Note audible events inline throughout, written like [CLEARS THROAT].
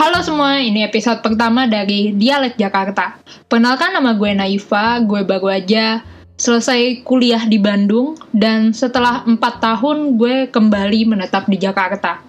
Halo semua, ini episode pertama dari Dialek Jakarta. Perkenalkan nama gue Naifa, gue baru aja selesai kuliah di Bandung dan setelah 4 tahun gue kembali menetap di Jakarta.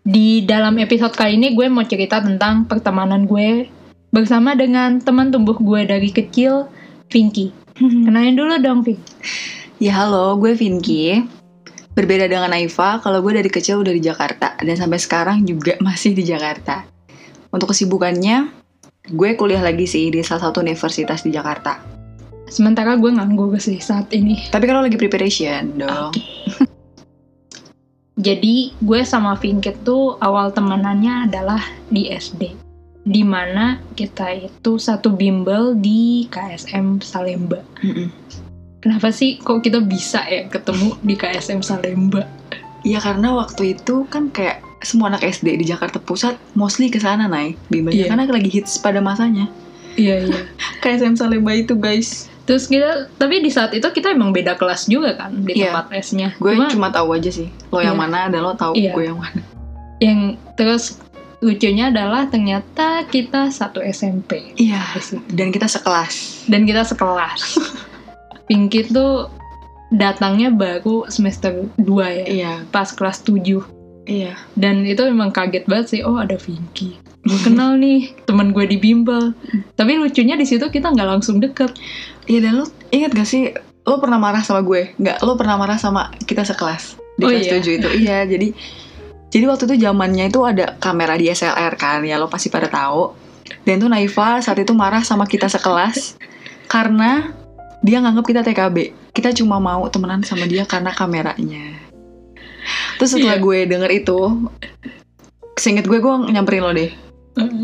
Di dalam episode kali ini gue mau cerita tentang pertemanan gue bersama dengan teman tumbuh gue dari kecil, Pinky. [LAUGHS] Kenalin dulu dong, Pink. Ya halo, gue Vinky. Berbeda dengan Naifa, kalau gue dari kecil udah di Jakarta dan sampai sekarang juga masih di Jakarta. Untuk kesibukannya, gue kuliah lagi sih di salah satu universitas di Jakarta. Sementara gue nganggur sih saat ini. Tapi kalau lagi preparation dong. [LAUGHS] Jadi gue sama Vinkit tuh awal temenannya adalah di SD. Di mana kita itu satu bimbel di KSM Salemba. Mm-mm. Kenapa sih kok kita bisa ya ketemu di KSM Salemba? Ya karena waktu itu kan kayak semua anak SD di Jakarta Pusat mostly ke sana naik bimbelnya Iya. karena lagi hits pada masanya. Iya iya. [LAUGHS] KSM Salemba itu guys. Terus kita, tapi di saat itu kita emang beda kelas juga kan di Iya. tempat S-nya. Gue Cuma cuma tahu aja sih lo yang Iya. mana dan lo tahu Iya. gue yang mana. yang terus lucunya adalah ternyata kita satu SMP Iya. situ. Dan kita sekelas. dan kita sekelas. [LAUGHS] Pinky tuh datangnya baru semester 2 ya, Iya. pas kelas 7. Iya. Dan itu memang kaget banget sih, oh ada Pinky. Gue kenal [LAUGHS] nih, teman gue di bimbel. Tapi lucunya di situ kita nggak langsung deket. Iya dan lo inget gak sih lo pernah marah sama gue? Nggak, lo pernah marah sama kita sekelas di Oh, kelas iya. 7 itu. Iya, jadi jadi waktu itu zamannya itu ada kamera di SLR kan, ya lo pasti pada tahu. Dan tuh Naifa saat itu marah sama kita sekelas karena dia nganggap kita TKB. Kita cuma mau temenan sama dia karena kameranya. Terus setelah Iya. gue denger itu, seinget gue gue nyamperin lo deh.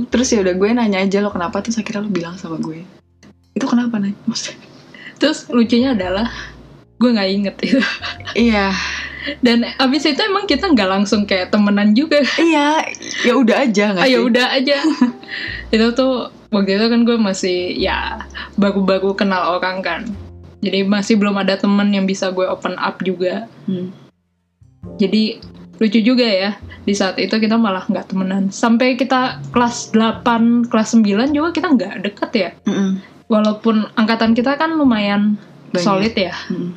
Terus ya udah gue nanya aja lo kenapa terus akhirnya lo bilang sama gue. Itu kenapa nih? Maksudnya Terus lucunya adalah gue nggak inget itu. [LAUGHS] Iya, Dan abis itu emang kita nggak langsung kayak temenan juga. iya, ya udah aja nggak Ah, sih? ya udah aja. [LAUGHS] itu tuh waktu itu kan gue masih ya baru-baru kenal orang kan. Jadi masih belum ada temen yang bisa gue open up juga. Hmm. Jadi lucu juga ya. Di saat itu kita malah nggak temenan. Sampai kita kelas 8, kelas 9 juga kita nggak deket ya. Mm-mm. Walaupun angkatan kita kan lumayan Banyak. solid ya. Mm-mm.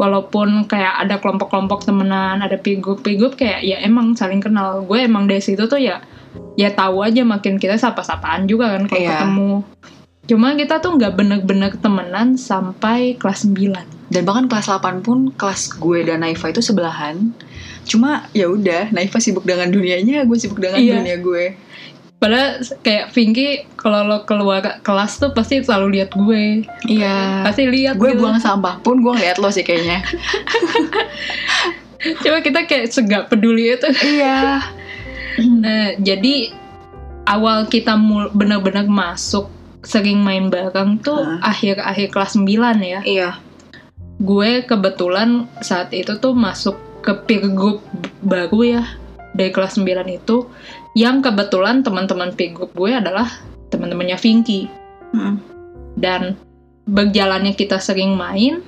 Walaupun kayak ada kelompok-kelompok temenan, ada pigup-pigup kayak ya emang saling kenal. Gue emang dari situ tuh ya ya tahu aja makin kita sapa-sapaan juga kan kalau Iya. ketemu. Cuma kita tuh nggak bener-bener temenan sampai kelas 9. Dan bahkan kelas 8 pun kelas gue dan Naifa itu sebelahan. Cuma ya udah, Naifa sibuk dengan dunianya, gue sibuk dengan Iya. dunia gue. Padahal kayak Vinky kalau lo keluar kelas tuh pasti selalu lihat gue. Iya. Pasti lihat Gue gitu. buang sampah pun gue ngeliat lo sih kayaknya. [LAUGHS] Coba kita kayak segak peduli itu. iya. [LAUGHS] Nah, jadi awal kita benar-benar masuk sering main bareng tuh akhir-akhir kelas 9 ya. Iya. Gue kebetulan saat itu tuh masuk ke peer group baru ya dari kelas 9 itu yang kebetulan teman-teman peer group gue adalah teman-temannya Vinky Mm. dan berjalannya kita sering main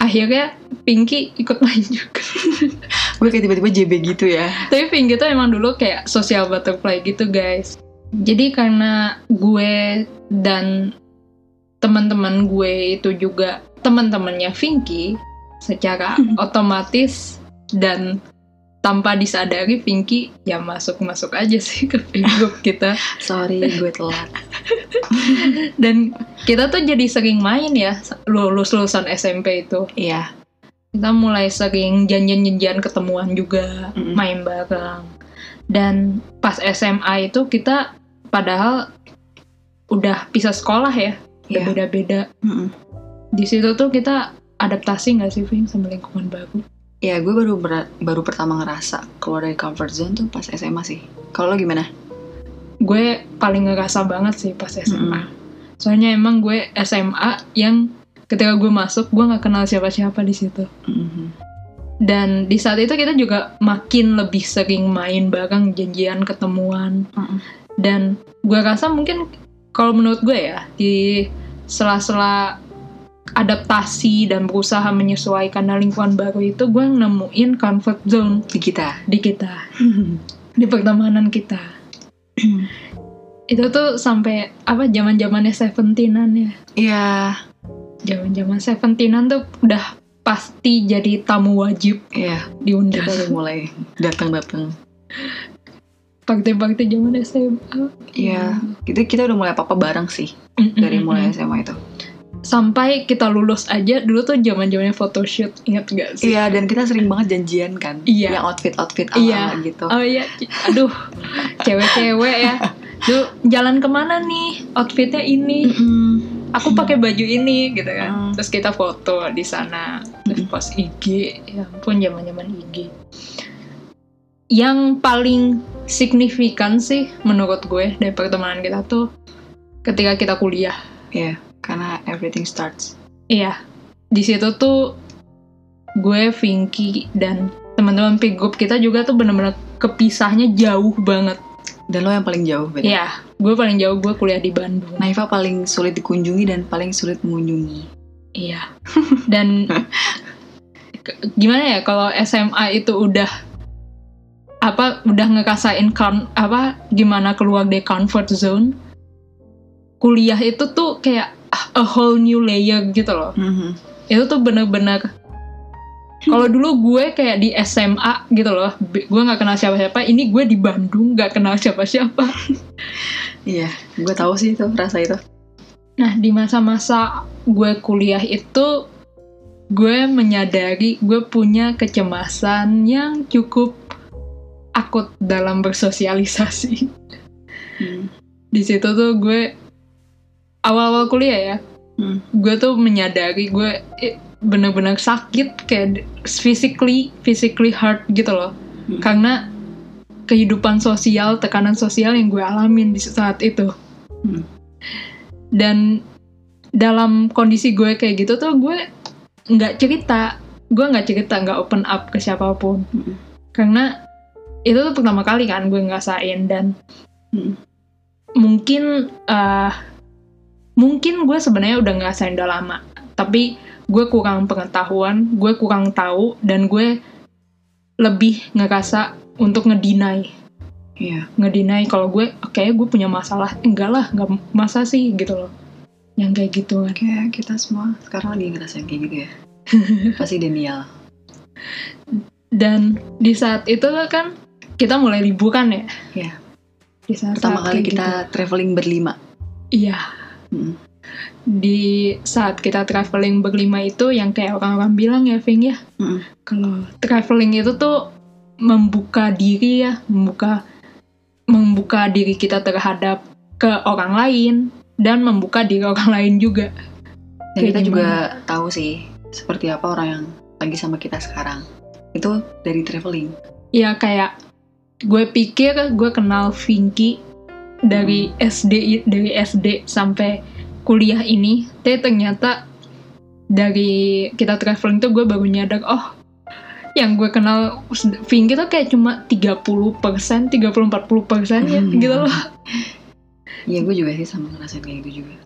akhirnya Pinky ikut main juga [LAUGHS] Gue kayak tiba-tiba JB gitu ya. tapi Pinky tuh emang dulu kayak social butterfly gitu guys jadi karena gue dan teman-teman gue itu juga teman-temannya Pinky secara [LAUGHS] otomatis dan tanpa disadari Pinky ya masuk-masuk aja sih ke group kita [LAUGHS] Sorry, gue telat. [LAUGHS] dan kita tuh jadi sering main ya lulus lulusan SMP itu Iya. kita mulai sering janjian-janjian ketemuan juga Mm-mm. main bareng dan pas SMA itu kita padahal udah pisah sekolah ya udah Iya. beda-beda Mm-mm. Di situ tuh kita adaptasi nggak sih Ving sama lingkungan baru Ya, gue baru ber- baru pertama ngerasa keluar dari comfort zone tuh pas SMA sih. Kalau lo gimana? gue paling ngerasa banget sih pas SMA Mm-mm. soalnya emang gue SMA yang ketika gue masuk gue nggak kenal siapa-siapa di situ Mhm. dan di saat itu kita juga makin lebih sering main bareng janjian ketemuan Mm-mm. dan gue rasa mungkin kalau menurut gue ya di sela-sela adaptasi dan berusaha menyesuaikan dengan lingkungan baru itu gue nemuin comfort zone Di kita. di kita [LAUGHS] di pertemanan kita [CLEARS THROAT] itu tuh sampai apa zaman zamannya Seventeenan ya Iya, zaman zaman Seventeenan tuh udah pasti jadi tamu wajib iya. diundang Kita udah mulai datang-datang. bakti-bakti zaman SMA Iya, kita kita udah mulai apa-apa bareng sih Mm, mm, dari mulai. SMA itu. Sampai kita lulus aja dulu tuh zaman zamannya photoshoot ingat gak sih Iya, dan kita sering banget janjian kan. Iya. Yang outfit-outfit Iya. ala-ala gitu. oh iya aduh cewek-cewek ya Duh, jalan ke mana nih outfitnya ini Mm-mm. aku pakai baju ini gitu kan Hmm. terus kita foto di sana terus Mm. post IG ya ampun zaman zaman IG yang paling signifikan sih menurut gue dari pertemanan kita tuh ketika kita kuliah Iya, karena everything starts. iya di situ tuh gue Vinky dan teman-teman pick group kita juga tuh bener-bener kepisahnya jauh banget Dan lo yang paling jauh, beda. Iya, gue paling jauh gue kuliah di Bandung. Naifa paling sulit dikunjungi dan paling sulit mengunjungi. Iya. Dan [LAUGHS] gimana ya kalau SMA itu udah apa udah ngekasain kan apa gimana keluar dari comfort zone. Kuliah itu tuh kayak a whole new layer gitu loh. Mhm. Itu tuh bener-bener kalau dulu gue kayak di SMA gitu loh, gue nggak kenal siapa-siapa. Ini gue di Bandung nggak kenal siapa-siapa. Iya, gue tahu sih itu rasa itu. Nah, di masa-masa gue kuliah itu, gue menyadari gue punya kecemasan yang cukup akut dalam bersosialisasi. Hmm. Di situ tuh gue awal-awal kuliah ya, Hmm. gue tuh menyadari gue bener-bener sakit kayak physically physically hurt gitu loh, Hmm. karena kehidupan sosial, tekanan sosial yang gue alamin di saat itu. Hmm. dan dalam kondisi gue kayak gitu tuh gue nggak cerita gue nggak cerita nggak open up ke siapa pun Mm. karena itu tuh pertama kali kan gue ngerasain dan Mm. mungkin eh mungkin gue sebenarnya udah ngerasain udah lama tapi gue kurang pengetahuan gue kurang tahu dan gue lebih ngerasa untuk ngedinai Iya. ngedinai kalau gue oke gue punya masalah enggak lah nggak masa sih gitu loh yang kayak gitu kan Kayak kita semua sekarang lagi ngerasain kayak gitu ya. [LAUGHS] Pasti denial. dan di saat itu kan kita mulai liburan ya Iya. di saat Pertama saat kali kita traveling berlima. gitu. iya. Di saat kita traveling berlima itu yang kayak orang-orang bilang ya Ving ya Mm. kalau traveling itu tuh membuka diri ya membuka membuka diri kita terhadap ke orang lain dan membuka diri orang [LAUGHS] lain juga Dan Kayak kita juga gimana? tahu sih seperti apa orang yang lagi sama kita sekarang. Itu dari traveling. ya kayak gue pikir gue kenal Vinky dari SD dari SD sampai kuliah ini tapi ternyata dari kita traveling tuh gue baru nyadar oh yang gue kenal Vinky tuh kayak cuma 30 persen 30-40 persen ya Hmm. gitu loh Iya gue juga sih sama ngerasain kayak gitu juga.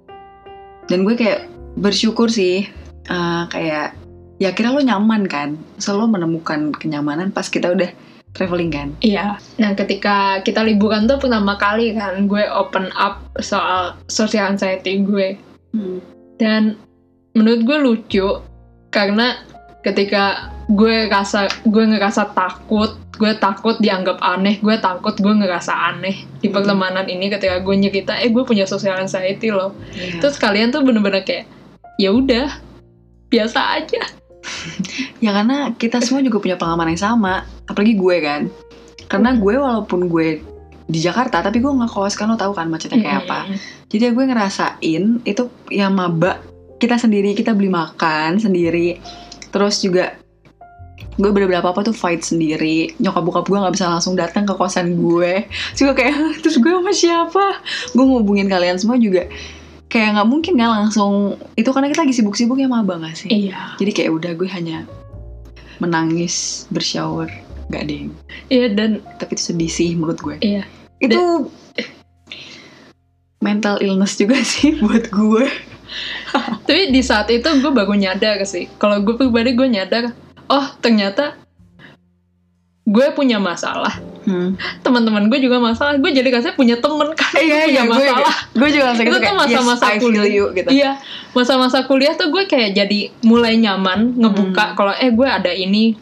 Dan gue kayak bersyukur sih eh, kayak ya kira lo nyaman kan, selalu menemukan kenyamanan pas kita udah traveling kan. Iya, nah ketika kita liburan tuh pertama kali kan gue open up soal social anxiety gue dan menurut gue lucu karena ketika gue rasa gue ngerasa takut gue takut dianggap aneh gue takut gue ngerasa aneh di Hmm. pertemanan ini ketika gue nyerita eh gue punya social anxiety loh Iya. terus kalian tuh bener-bener kayak ya udah biasa aja Ya karena kita semua juga punya pengalaman yang sama, apalagi gue kan. Karena gue walaupun gue di Jakarta, tapi gue nggak kos kan lo tahu kan macetnya kayak apa. Mm-mm. Jadi gue ngerasain itu yang maba kita sendiri kita beli makan sendiri, terus juga gue bener-bener apa-apa tuh fight sendiri nyokap bokap gue nggak bisa langsung datang ke kosan gue juga kayak [LAUGHS] terus gue sama siapa gue ngubungin kalian semua juga kayak nggak mungkin kan langsung itu karena kita lagi sibuk-sibuk ya maba gak sih? Iya. Jadi kayak udah gue hanya menangis bershower gak deh iya dan tapi itu sedih sih menurut gue. Iya. Itu mental illness juga sih [LAUGHS] buat gue. Tapi di saat itu gue baru nyadar sih. Kalau gue pribadi gue nyadar, oh ternyata gue punya masalah Hmm. [LAUGHS] teman-teman gue juga masalah gue jadi rasanya punya temen kan Iya, iya, punya gue, masalah gue juga langsung itu gitu tuh kayak, masa-masa yes, kuliah you, gitu. iya masa-masa kuliah tuh gue kayak jadi mulai nyaman ngebuka Hmm. kalau eh gue ada ini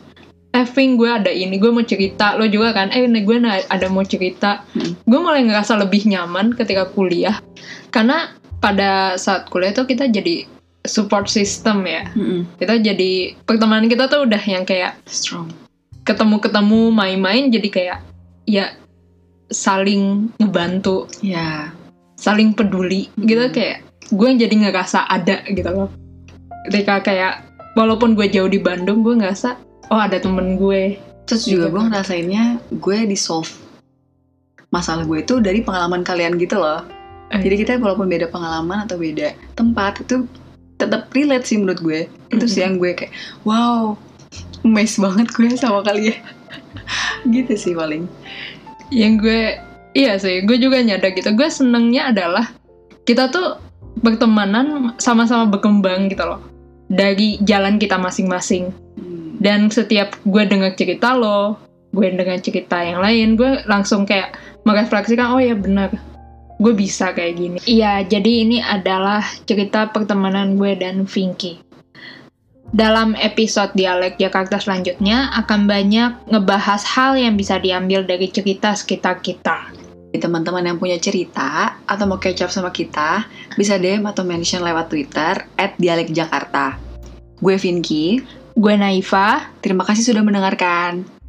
eh Ving, gue ada ini gue mau cerita lo juga kan eh nih gue ada mau cerita Hmm. gue mulai ngerasa lebih nyaman ketika kuliah karena pada saat kuliah tuh kita jadi support system ya Mm-mm. kita jadi pertemanan kita tuh udah yang kayak Strong. ketemu-ketemu main-main jadi kayak ya saling ngebantu Ya. saling peduli Hmm. gitu kayak gue jadi ngerasa ada gitu loh ketika kayak walaupun gue jauh di Bandung gue ngerasa oh ada temen gue Terus juga Iya, gue ngerasainnya gue di solve masalah gue itu dari pengalaman kalian gitu loh. Eh. Jadi kita walaupun beda pengalaman atau beda tempat itu tetap relate sih menurut gue. Itu sih yang gue kayak wow, amazed banget gue sama kalian. Gitu sih paling. yang gue iya sih gue juga nyadar gitu. Gue senengnya adalah kita tuh bertemanan sama-sama berkembang gitu loh. Dari jalan kita masing-masing. Hmm. dan setiap gue dengar cerita lo gue dengar cerita yang lain gue langsung kayak merefleksikan oh ya benar. Gue bisa kayak gini. Iya jadi ini adalah cerita pertemanan gue dan Vinky dalam episode dialek Jakarta selanjutnya akan banyak ngebahas hal yang bisa diambil dari cerita sekitar kita Jadi teman-teman yang punya cerita atau mau catch up sama kita bisa DM atau mention lewat Twitter @dialekjakarta. Gue Vinky. gue Naifa Terima kasih sudah mendengarkan.